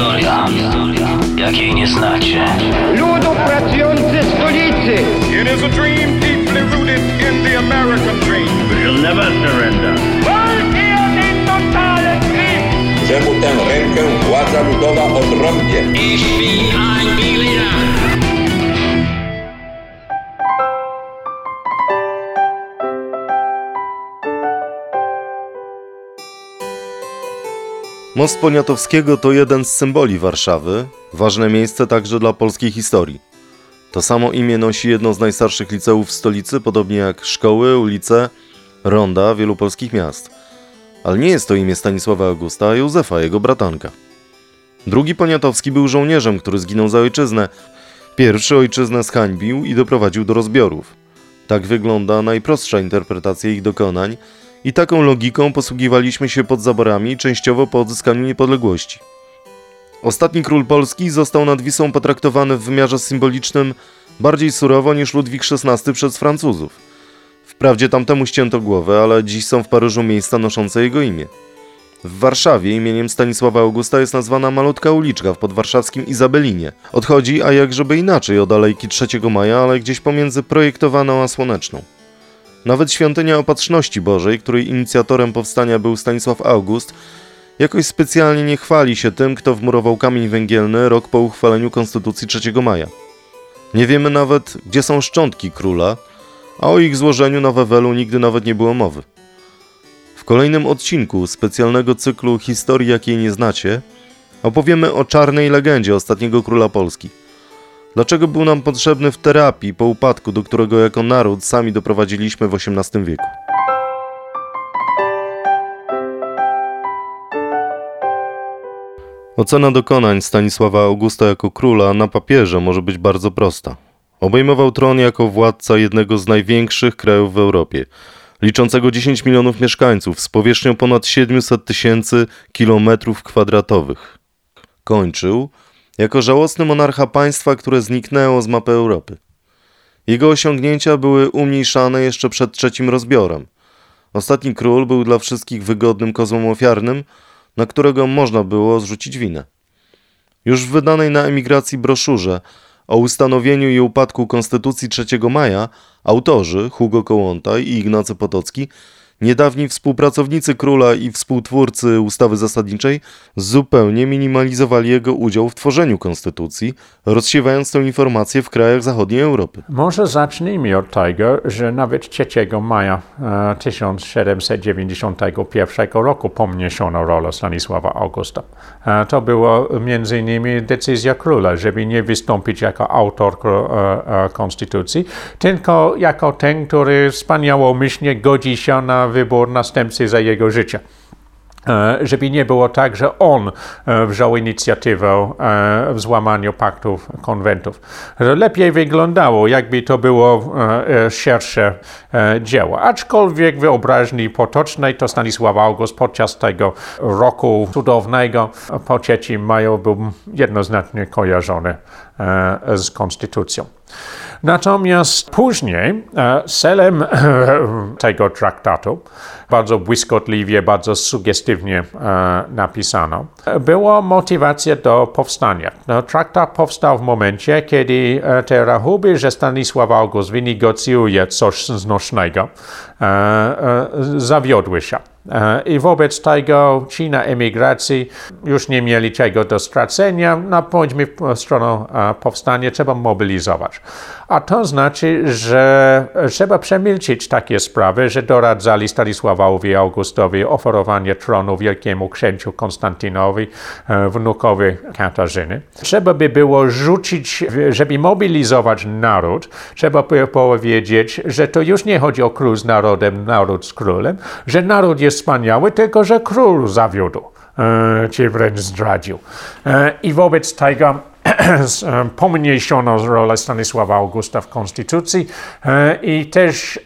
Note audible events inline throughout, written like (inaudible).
historia, jakiej nie znacie. Ludu pracujący stolicy! It is a dream deeply rooted in the American dream. We'll never surrender. Czemu tę rękę władza ludowa odrąbie? Most Poniatowskiego to jeden z symboli Warszawy, ważne miejsce także dla polskiej historii. To samo imię nosi jedno z najstarszych liceów w stolicy, podobnie jak szkoły, ulice, ronda wielu polskich miast. Ale nie jest to imię Stanisława Augusta, a Józefa, jego bratanka. Drugi Poniatowski był żołnierzem, który zginął za ojczyznę. Pierwszy ojczyznę zhańbił i doprowadził do rozbiorów. Tak wygląda najprostsza interpretacja ich dokonań i taką logiką posługiwaliśmy się pod zaborami, częściowo po odzyskaniu niepodległości. Ostatni król Polski został nad Wisłą potraktowany w wymiarze symbolicznym bardziej surowo niż Ludwik XVI przez Francuzów. Wprawdzie tamtemu ścięto głowę, ale dziś są w Paryżu miejsca noszące jego imię. W Warszawie imieniem Stanisława Augusta jest nazwana malutka uliczka w podwarszawskim Izabelinie. Odchodzi, a jakżeby inaczej, od Alejki 3 maja, ale gdzieś pomiędzy projektowaną a Słoneczną. Nawet świątynia Opatrzności Bożej, której inicjatorem powstania był Stanisław August, jakoś specjalnie nie chwali się tym, kto wmurował kamień węgielny rok po uchwaleniu Konstytucji 3 maja. Nie wiemy nawet, gdzie są szczątki króla, a o ich złożeniu na Wawelu nigdy nawet nie było mowy. W kolejnym odcinku specjalnego cyklu Historii, jakiej nie znacie, opowiemy o czarnej legendzie ostatniego króla Polski. Dlaczego był nam potrzebny w terapii po upadku, do którego jako naród sami doprowadziliśmy w XVIII wieku? Ocena dokonań Stanisława Augusta jako króla na papierze może być bardzo prosta. Obejmował tron jako władca jednego z największych krajów w Europie, liczącego 10 milionów mieszkańców z powierzchnią ponad 700 tysięcy kilometrów kwadratowych. Kończył jako żałosny monarcha państwa, które zniknęło z mapy Europy. Jego osiągnięcia były umniejszane jeszcze przed trzecim rozbiorem. Ostatni król był dla wszystkich wygodnym kozłem ofiarnym, na którego można było zrzucić winę. Już w wydanej na emigracji broszurze o ustanowieniu i upadku Konstytucji 3 maja autorzy Hugo Kołłąta i Ignacy Potocki Niedawni współpracownicy króla i współtwórcy ustawy zasadniczej zupełnie minimalizowali jego udział w tworzeniu konstytucji, rozsiewając tę informację w krajach zachodniej Europy. Może zacznijmy od tego, że nawet 3 maja 1791 e, roku pomniejszono rolę Stanisława Augusta. E, to była między innymi decyzja króla, żeby nie wystąpić jako autor e, konstytucji, tylko jako ten, który wspaniałomyślnie godzi się na wybór następcy za jego życie e, żeby nie było tak, że on e, wziął inicjatywę e, w złamaniu paktów, konwentów. Lepiej wyglądało, jakby to było szersze dzieło. Aczkolwiek wyobraźni potocznej to Stanisław August podczas tego roku cudownego po 3 maju był jednoznacznie kojarzony z konstytucją. Natomiast później e, celem tego traktatu, bardzo błyskotliwie, bardzo sugestywnie e, napisano, była motywacja do powstania. No, traktat powstał w momencie, kiedy e, te rachuby, że Stanisław August wynegocjuje coś znośnego, zawiodły się. I wobec tego ci na emigracji już nie mieli czego do stracenia. No, pójdźmy w stronę e, powstania, trzeba mobilizować. A to znaczy, że trzeba przemilczyć takie sprawy, że doradzali Stanisławowi Augustowi oferowanie tronu wielkiemu księciu Konstantynowi, e, wnukowi Katarzyny. Trzeba by było rzucić, żeby mobilizować naród, trzeba by powiedzieć, że to już nie chodzi o król z narodem, naród z królem, że naród jest wspaniały, tylko że król zawiódł, e, czy wręcz zdradził. E, I wobec tego (clears throat) pomniejszono rolę Stanisława Augusta w konstytucji i też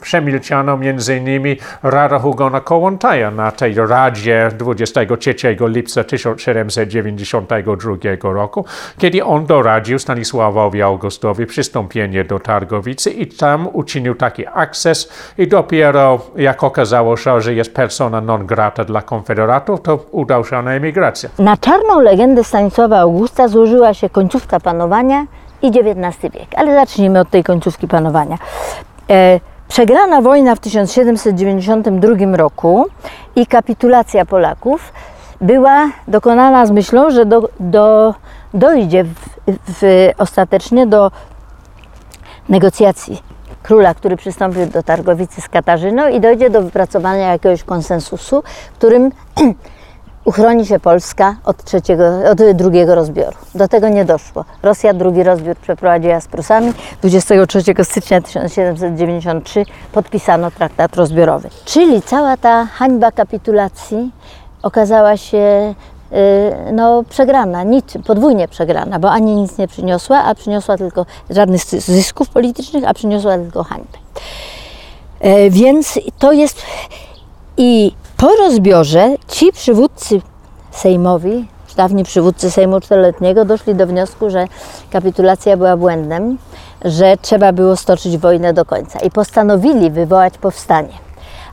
przemilczano między innymi Rada Hugona Kołłątaja na tej Radzie 23 lipca 1792 roku, kiedy on doradził Stanisławowi Augustowi przystąpienie do Targowicy i tam uczynił taki akces i dopiero jak okazało się, że jest persona non grata dla konfederatów, to udał się na emigrację. Na czarną legendę Stanisława Augusta złożyła się końcówka panowania i XIX wiek. Ale zacznijmy od tej końcówki panowania. E, przegrana wojna w 1792 roku i kapitulacja Polaków była dokonana z myślą, że do, do, dojdzie w, w, ostatecznie do negocjacji króla, który przystąpił do Targowicy z Katarzyną i dojdzie do wypracowania jakiegoś konsensusu, którym (clears throat) uchroni się Polska od, trzeciego, od drugiego rozbioru. Do tego nie doszło. Rosja drugi rozbiór przeprowadziła z Prusami. 23 stycznia 1793 podpisano traktat rozbiorowy. Czyli cała ta hańba kapitulacji okazała się y, no, przegrana, nic, podwójnie przegrana, bo ani nic nie przyniosła, a przyniosła tylko żadnych zysków politycznych, a przyniosła tylko hańbę. E, więc to jest i po rozbiorze ci przywódcy sejmowi, dawni przywódcy Sejmu Czteroletniego doszli do wniosku, że kapitulacja była błędem, że trzeba było stoczyć wojnę do końca i postanowili wywołać powstanie.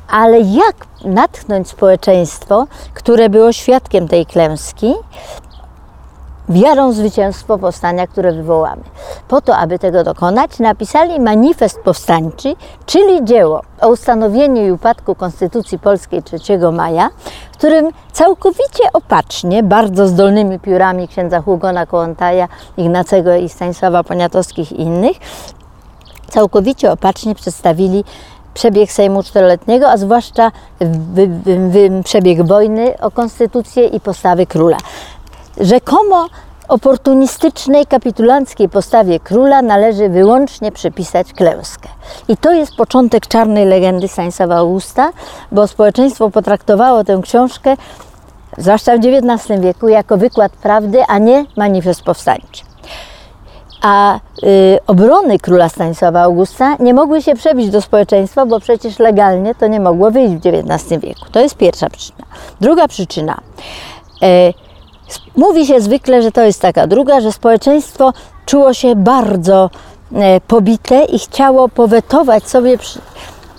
Ale jak natchnąć społeczeństwo, które było świadkiem tej klęski, wiarą zwycięstwo powstania, które wywołamy. Po to, aby tego dokonać, napisali manifest powstańczy, czyli dzieło o ustanowieniu i upadku Konstytucji Polskiej 3 maja, w którym całkowicie opacznie, bardzo zdolnymi piórami księdza Hugona Kołątaja, Ignacego i Stanisława Poniatowskich i innych, całkowicie opacznie przedstawili przebieg Sejmu Czteroletniego, a zwłaszcza przebieg wojny o konstytucję i postawy króla rzekomo oportunistycznej, kapitulanckiej postawie króla należy wyłącznie przypisać klęskę. I to jest początek czarnej legendy Stanisława Augusta, bo społeczeństwo potraktowało tę książkę, zwłaszcza w XIX wieku, jako wykład prawdy, a nie manifest powstańczy. A y, obrony króla Stanisława Augusta nie mogły się przebić do społeczeństwa, bo przecież legalnie to nie mogło wyjść w XIX wieku. To jest pierwsza przyczyna. Druga przyczyna. Y, Mówi się zwykle, że to jest taka druga, że społeczeństwo czuło się bardzo e, pobite i chciało powetować sobie przy,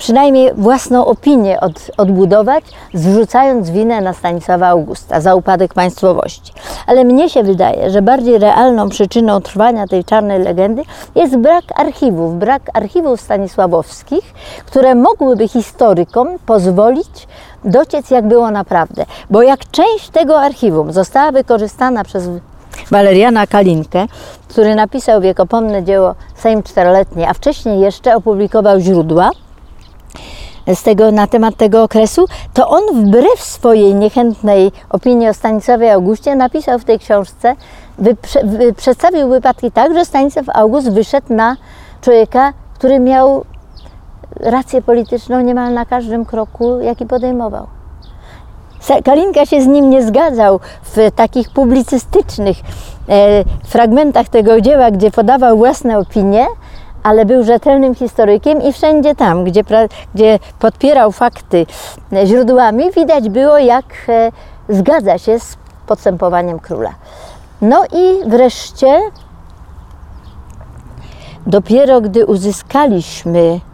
przynajmniej własną opinię od, odbudować, zrzucając winę na Stanisława Augusta za upadek państwowości. Ale mnie się wydaje, że bardziej realną przyczyną trwania tej czarnej legendy jest brak archiwów, brak archiwów stanisławowskich, które mogłyby historykom pozwolić dociec, jak było naprawdę. Bo jak część tego archiwum została wykorzystana przez Waleriana Kalinkę, który napisał wiekopomne dzieło Sejm Czteroletni, a wcześniej jeszcze opublikował źródła, z tego, na temat tego okresu, to on wbrew swojej niechętnej opinii o Stanisławie Augustie napisał w tej książce, wyprze, wy, przedstawił wypadki tak, że Stanisław August wyszedł na człowieka, który miał rację polityczną niemal na każdym kroku, jaki podejmował. Kalinka się z nim nie zgadzał w takich publicystycznych e, fragmentach tego dzieła, gdzie podawał własne opinie, ale był rzetelnym historykiem i wszędzie tam, gdzie, gdzie podpierał fakty źródłami, widać było, jak e, zgadza się z postępowaniem króla. No i wreszcie, dopiero gdy uzyskaliśmy e,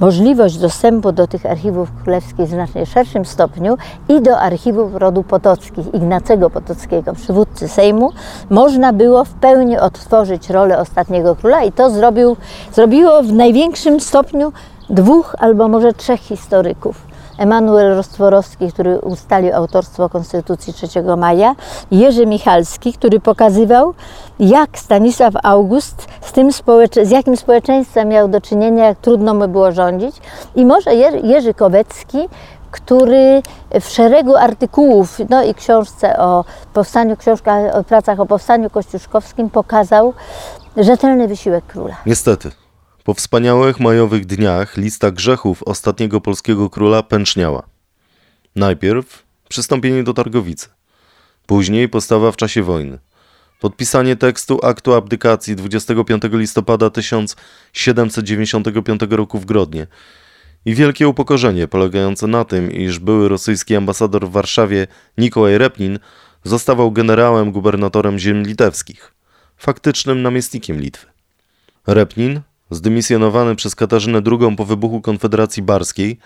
możliwość dostępu do tych archiwów królewskich w znacznie szerszym stopniu i do archiwów rodu Potockich, Ignacego Potockiego, przywódcy Sejmu, można było w pełni odtworzyć rolę ostatniego króla i to zrobił, zrobiło w największym stopniu dwóch albo może trzech historyków. Emanuel Rostworowski, który ustalił autorstwo Konstytucji 3 maja, Jerzy Michalski, który pokazywał, jak Stanisław August z, tym z jakim społeczeństwem miał do czynienia, jak trudno mu było rządzić, i może Jerzy Kowecki, który w szeregu artykułów, no i książce o powstaniu, książka o pracach o powstaniu kościuszkowskim pokazał rzetelny wysiłek króla. Niestety. Po wspaniałych majowych dniach lista grzechów ostatniego polskiego króla pęczniała. Najpierw przystąpienie do Targowicy. Później postawa w czasie wojny. Podpisanie tekstu aktu abdykacji 25 listopada 1795 roku w Grodnie i wielkie upokorzenie polegające na tym, iż były rosyjski ambasador w Warszawie Nikołaj Repnin zostawał generałem gubernatorem ziem litewskich, faktycznym namiestnikiem Litwy. Repnin, zdymisjonowany przez Katarzynę II po wybuchu Konfederacji Barskiej,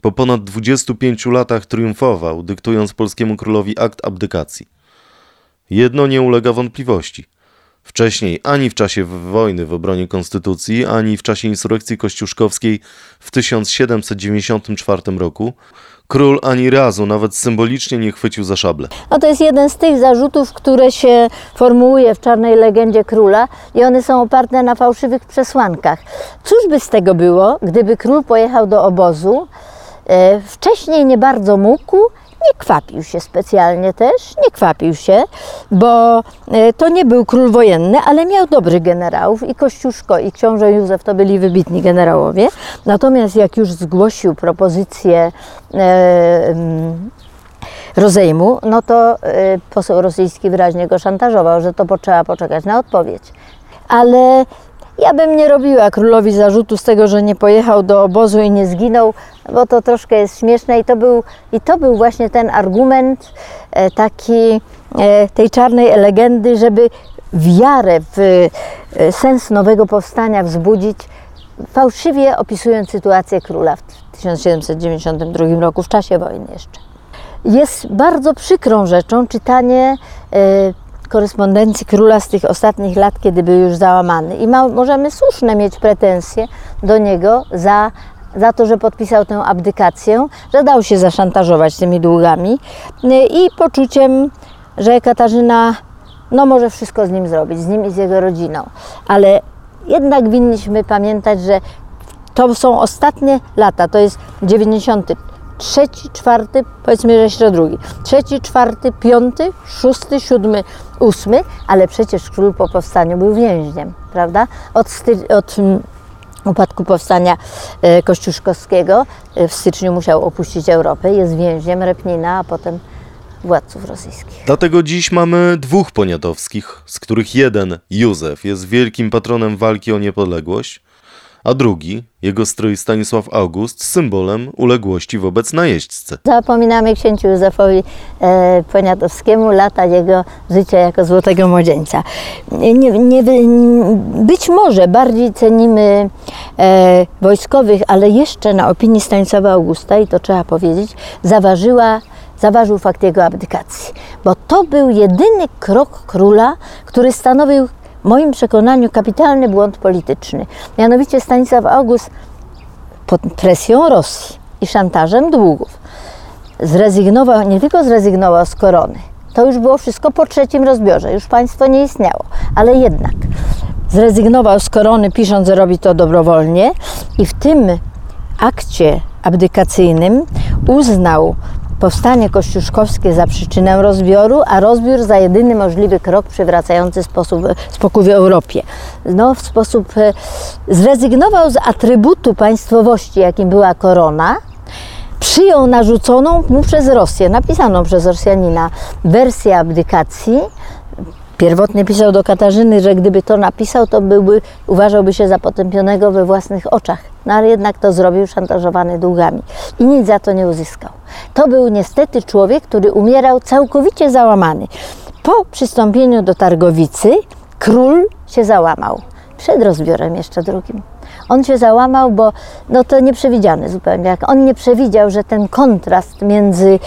po ponad 25 latach triumfował, dyktując polskiemu królowi akt abdykacji. Jedno nie ulega wątpliwości. Wcześniej, ani w czasie wojny w obronie konstytucji, ani w czasie insurrekcji kościuszkowskiej w 1794 roku, król ani razu nawet symbolicznie nie chwycił za szablę. No to jest jeden z tych zarzutów, które się formułuje w czarnej legendzie króla i one są oparte na fałszywych przesłankach. Cóż by z tego było, gdyby król pojechał do obozu, e, wcześniej nie bardzo mógł, nie kwapił się specjalnie też, nie kwapił się, bo e, to nie był król wojenny, ale miał dobrych generałów i Kościuszko i książę Józef to byli wybitni generałowie. Natomiast jak już zgłosił propozycję e, rozejmu, no to y, poseł rosyjski wyraźnie go szantażował, że to potrzeba poczekać na odpowiedź. Ale ja bym nie robiła królowi zarzutu z tego, że nie pojechał do obozu i nie zginął, bo to troszkę jest śmieszne i to był, i to był właśnie ten argument e, taki e, tej czarnej legendy, żeby wiarę w e, sens nowego powstania wzbudzić, fałszywie opisując sytuację króla w 1792 roku, w czasie wojny jeszcze. Jest bardzo przykrą rzeczą czytanie e, korespondencji króla z tych ostatnich lat, kiedy był już załamany. I ma, możemy słuszne mieć pretensje do niego za, za to, że podpisał tę abdykację, że dał się zaszantażować tymi długami e, i poczuciem, że Katarzyna no, może wszystko z nim zrobić, z nim i z jego rodziną. Ale jednak winniśmy pamiętać, że to są ostatnie lata, to jest 90 trzeci, czwarty, powiedzmy, że jeszcze drugi, trzeci, czwarty, piąty, szósty, siódmy, ósmy, ale przecież król po powstaniu był więźniem, prawda? Od, od mm, upadku powstania e, kościuszkowskiego e, w styczniu musiał opuścić Europę, jest więźniem Repnina, a potem władców rosyjskich. Dlatego dziś mamy dwóch poniatowskich, z których jeden, Józef, jest wielkim patronem walki o niepodległość, a drugi, jego strój Stanisław August, symbolem uległości wobec najeźdźcy. Zapominamy księciu Józefowi e, Poniatowskiemu lata jego życia jako złotego młodzieńca. Nie, nie, być może bardziej cenimy e, wojskowych, ale jeszcze na opinii Stanisława Augusta, i to trzeba powiedzieć, zaważyła zaważył fakt jego abdykacji, bo to był jedyny krok króla, który stanowił moim przekonaniu kapitalny błąd polityczny. Mianowicie Stanisław August pod presją Rosji i szantażem długów zrezygnował, nie tylko zrezygnował z korony, to już było wszystko po trzecim rozbiorze, już państwo nie istniało, ale jednak zrezygnował z korony, pisząc, że robi to dobrowolnie i w tym akcie abdykacyjnym uznał powstanie kościuszkowskie za przyczynę rozbioru, a rozbiór za jedyny możliwy krok przywracający sposób, spokój w Europie. No, w sposób e, zrezygnował z atrybutu państwowości, jakim była korona, przyjął narzuconą mu przez Rosję, napisaną przez Rosjanina wersję abdykacji, Pierwotnie pisał do Katarzyny, że gdyby to napisał, to byłby, uważałby się za potępionego we własnych oczach. No ale jednak to zrobił, szantażowany długami. I nic za to nie uzyskał. To był niestety człowiek, który umierał całkowicie załamany. Po przystąpieniu do Targowicy król się załamał. Przed rozbiorem jeszcze drugim. On się załamał, bo no to nieprzewidziane zupełnie. Jak on nie przewidział, że ten kontrast między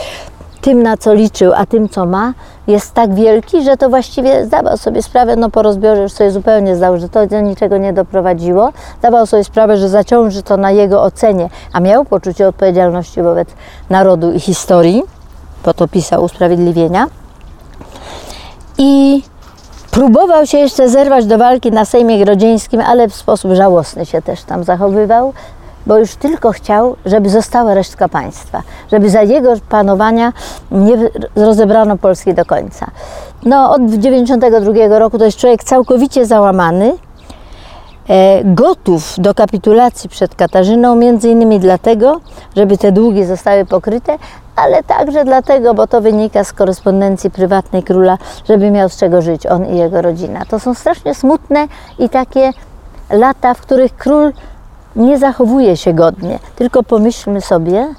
tym, na co liczył, a tym, co ma, jest tak wielki, że to właściwie zdawał sobie sprawę, no po rozbiorze już sobie zupełnie zdał, że to do niczego nie doprowadziło. Zdawał sobie sprawę, że zaciąży to na jego ocenie, a miał poczucie odpowiedzialności wobec narodu i historii, po to pisał usprawiedliwienia. I próbował się jeszcze zerwać do walki na Sejmie Grodzieńskim, ale w sposób żałosny się też tam zachowywał bo już tylko chciał, żeby została resztka państwa, żeby za jego panowania nie rozebrano Polski do końca. No, od 92 roku to jest człowiek całkowicie załamany. e, gotów do kapitulacji przed Katarzyną, między innymi dlatego, żeby te długi zostały pokryte, ale także dlatego, bo to wynika z korespondencji prywatnej króla, żeby miał z czego żyć on i jego rodzina. To są strasznie smutne i takie lata, w których król nie zachowuje się godnie. Tylko pomyślmy sobie,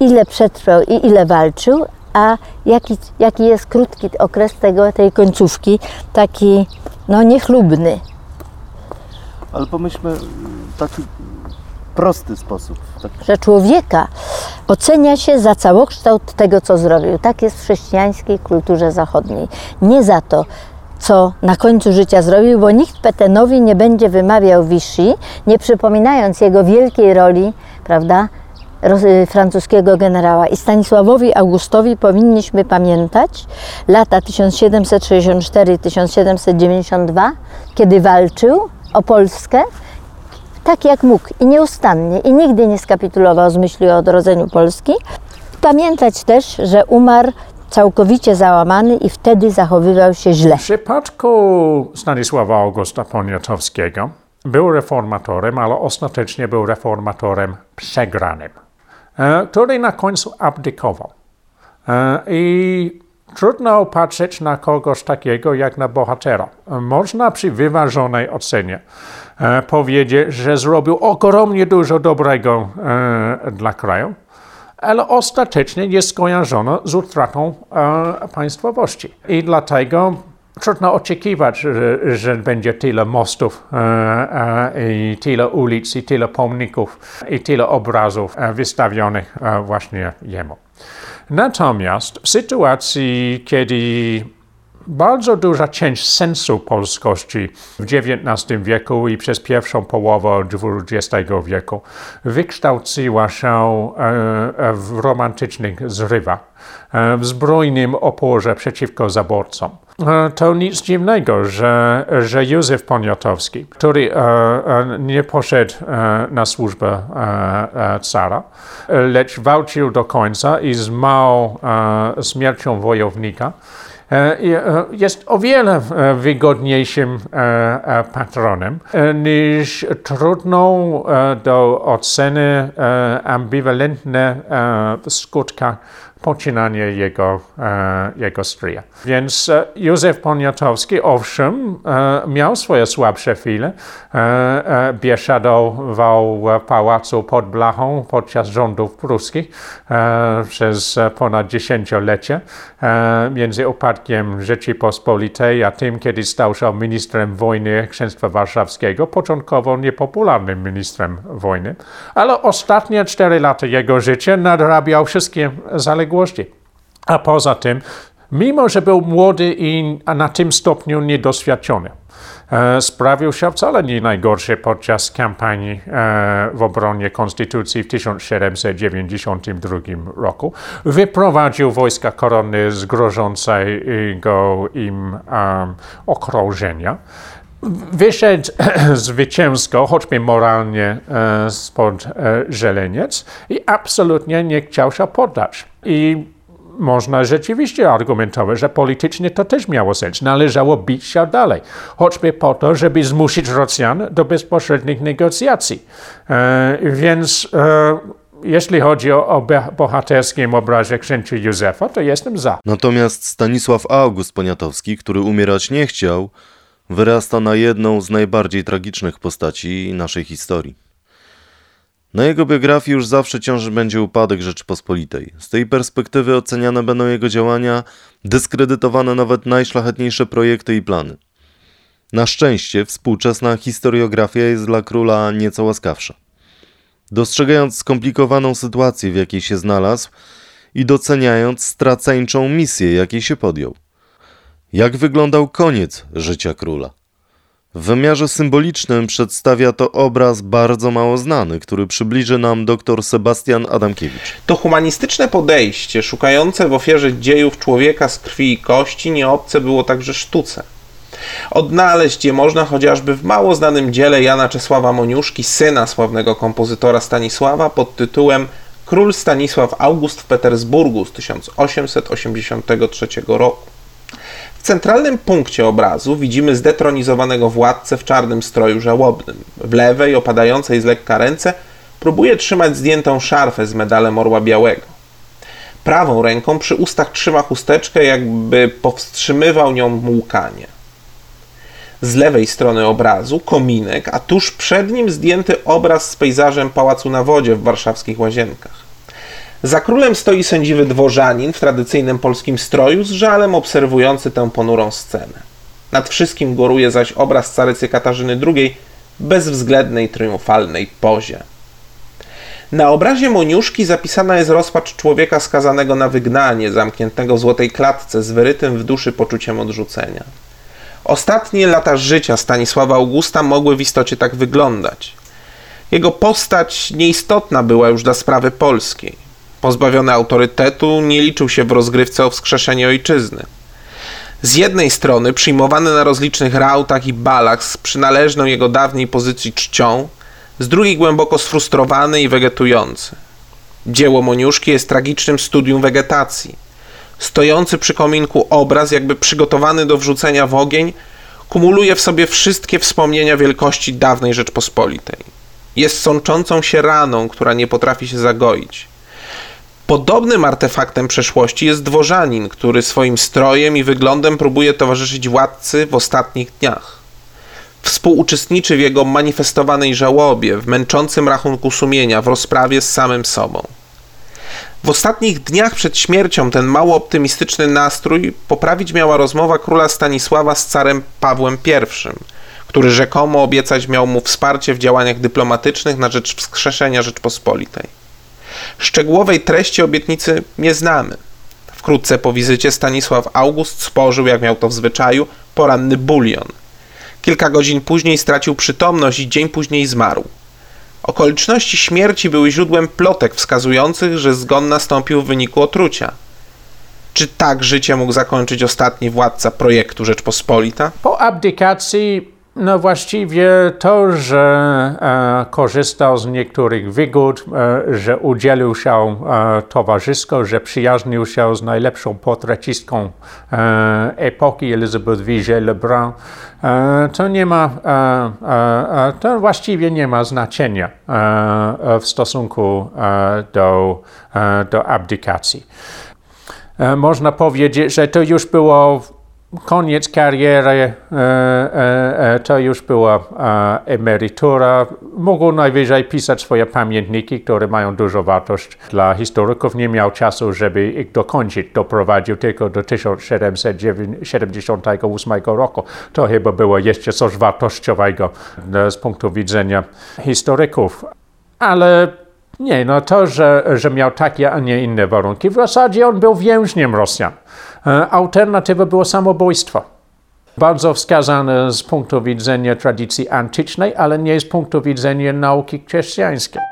ile przetrwał i ile walczył, a jaki, jaki jest krótki okres tego, tej końcówki, taki no niechlubny. Ale pomyślmy w taki prosty sposób. Taki... Że człowieka ocenia się za całokształt tego, co zrobił. Tak jest w chrześcijańskiej kulturze zachodniej. Nie za to, co na końcu życia zrobił, bo nikt Petenowi nie będzie wymawiał Vichy, nie przypominając jego wielkiej roli, prawda, roz- francuskiego generała. I Stanisławowi Augustowi powinniśmy pamiętać lata 1764-1792, kiedy walczył o Polskę, tak jak mógł i nieustannie i nigdy nie skapitulował z myśli o odrodzeniu Polski. Pamiętać też, że umarł całkowicie załamany i wtedy zachowywał się źle. W przypadku Stanisława Augusta Poniatowskiego był reformatorem, ale ostatecznie był reformatorem przegranym, e, który na końcu abdykował. E, I trudno patrzeć na kogoś takiego jak na bohatera. Można przy wyważonej ocenie e, powiedzieć, że zrobił ogromnie dużo dobrego dla kraju, ale ostatecznie jest skojarzona z utratą e, państwowości. I dlatego trudno oczekiwać, że, że będzie tyle mostów e, e, i tyle ulic, i tyle pomników, i tyle obrazów e, wystawionych e, właśnie jemu. Natomiast w sytuacji, kiedy bardzo duża część sensu polskości w XIX wieku i przez pierwszą połowę XX wieku wykształciła się e, w romantycznych zrywach, e, w zbrojnym oporze przeciwko zaborcom. E, To nic dziwnego, że, że Józef Poniatowski, który e, e, nie poszedł e, na służbę e, e, cara, lecz walczył do końca i zmarł e, śmiercią wojownika, e, e, jest o wiele e, wygodniejszym e, e, patronem e, niż trudną e, do oceny e, ambiwalentne e, skutka poczynania jego, e, jego stryja. Więc e, Józef Poniatowski, owszem, e, miał swoje słabsze chwile. Biesiadował w pałacu pod Blachą podczas rządów pruskich przez ponad dziesięciolecie. Między upadkiem Rzeczypospolitej a tym, kiedy stał się ministrem wojny Księstwa Warszawskiego, początkowo niepopularnym ministrem wojny, ale ostatnie cztery lata jego życia nadrabiał wszystkie zaległości. A poza tym, mimo że był młody i na tym stopniu niedoświadczony, e, sprawił się wcale nie najgorszy podczas kampanii e, w obronie konstytucji w 1792 roku. Wyprowadził wojska korony z grożącego im em, okrążenia. Wyszedł (clears throat) zwycięsko, choćby moralnie, e, spod żeleniec i absolutnie nie chciał się poddać. I można rzeczywiście argumentować, że politycznie to też miało sens. Należało bić się dalej, choćby po to, żeby zmusić Rosjan do bezpośrednich negocjacji. E, więc e, jeśli chodzi o, o bohaterskim obrazie księcia Józefa, to jestem za. Natomiast Stanisław August Poniatowski, który umierać nie chciał, wyrasta na jedną z najbardziej tragicznych postaci naszej historii. Na jego biografii już zawsze ciąży będzie upadek Rzeczypospolitej. Z tej perspektywy oceniane będą jego działania, dyskredytowane nawet najszlachetniejsze projekty i plany. Na szczęście współczesna historiografia jest dla króla nieco łaskawsza. Dostrzegając skomplikowaną sytuację, w jakiej się znalazł i doceniając straceńczą misję, jakiej się podjął. Jak wyglądał koniec życia króla? W wymiarze symbolicznym przedstawia to obraz bardzo mało znany, który przybliży nam dr Sebastian Adamkiewicz. To humanistyczne podejście, szukające w ofierze dziejów człowieka z krwi i kości, nieobce było także sztuce. Odnaleźć je można chociażby w mało znanym dziele Jana Czesława Moniuszki, syna sławnego kompozytora Stanisława, pod tytułem Król Stanisław August w Petersburgu z 1883 roku. Centralnym punkcie obrazu widzimy zdetronizowanego władcę w czarnym stroju żałobnym. W lewej, opadającej z lekka ręce, próbuje trzymać zdjętą szarfę z medalem Orła Białego. Prawą ręką przy ustach trzyma chusteczkę, jakby powstrzymywał nią łkanie. Z lewej strony obrazu kominek, a tuż przed nim zdjęty obraz z pejzażem Pałacu na Wodzie w warszawskich Łazienkach. Za królem stoi sędziwy dworzanin w tradycyjnym polskim stroju, z żalem obserwujący tę ponurą scenę. Nad wszystkim góruje zaś obraz carycy Katarzyny II bezwzględnej, triumfalnej pozie. Na obrazie Moniuszki zapisana jest rozpacz człowieka skazanego na wygnanie, zamkniętego w złotej klatce z wyrytym w duszy poczuciem odrzucenia. Ostatnie lata życia Stanisława Augusta mogły w istocie tak wyglądać. Jego postać nieistotna była już dla sprawy polskiej. Pozbawiony autorytetu, nie liczył się w rozgrywce o wskrzeszenie ojczyzny. Z jednej strony przyjmowany na rozlicznych rautach i balach z przynależną jego dawniej pozycji czcią, z drugiej głęboko sfrustrowany i wegetujący. Dzieło Moniuszki jest tragicznym studium wegetacji. Stojący przy kominku obraz, jakby przygotowany do wrzucenia w ogień, kumuluje w sobie wszystkie wspomnienia wielkości dawnej Rzeczpospolitej. Jest sączącą się raną, która nie potrafi się zagoić. Podobnym artefaktem przeszłości jest dworzanin, który swoim strojem i wyglądem próbuje towarzyszyć władcy w ostatnich dniach. Współuczestniczy w jego manifestowanej żałobie, w męczącym rachunku sumienia, w rozprawie z samym sobą. W ostatnich dniach przed śmiercią ten mało optymistyczny nastrój poprawić miała rozmowa króla Stanisława z carem Pawłem I, który rzekomo obiecać miał mu wsparcie w działaniach dyplomatycznych na rzecz wskrzeszenia Rzeczpospolitej. Szczegółowej treści obietnicy nie znamy. Wkrótce po wizycie Stanisław August spożył, jak miał to w zwyczaju, poranny bulion. Kilka godzin później stracił przytomność i dzień później zmarł. Okoliczności śmierci były źródłem plotek wskazujących, że zgon nastąpił w wyniku otrucia. Czy tak życie mógł zakończyć ostatni władca projektu Rzeczpospolita? Po abdykacji no właściwie to, że e, korzystał z niektórych wygód, e, że udzielił się e, towarzysko, że przyjaźnił się z najlepszą portrecistką e, epoki Elizabeth Vigée Lebrun, e, to nie ma, e, to właściwie nie ma znaczenia w stosunku do, do abdykacji. Można powiedzieć, że to już było koniec kariery, e, e, e, to już była emerytura. Mógł najwyżej pisać swoje pamiętniki, które mają dużą wartość dla historyków. Nie miał czasu, żeby ich dokończyć. Doprowadził tylko do 1778 roku. To chyba było jeszcze coś wartościowego z punktu widzenia historyków. Ale nie, no to, że, że miał takie, a nie inne warunki. W zasadzie on był więźniem Rosjan. E, Alternatywa było samobójstwo. Bardzo wskazane z punktu widzenia tradycji antycznej, ale nie z punktu widzenia nauki chrześcijańskiej.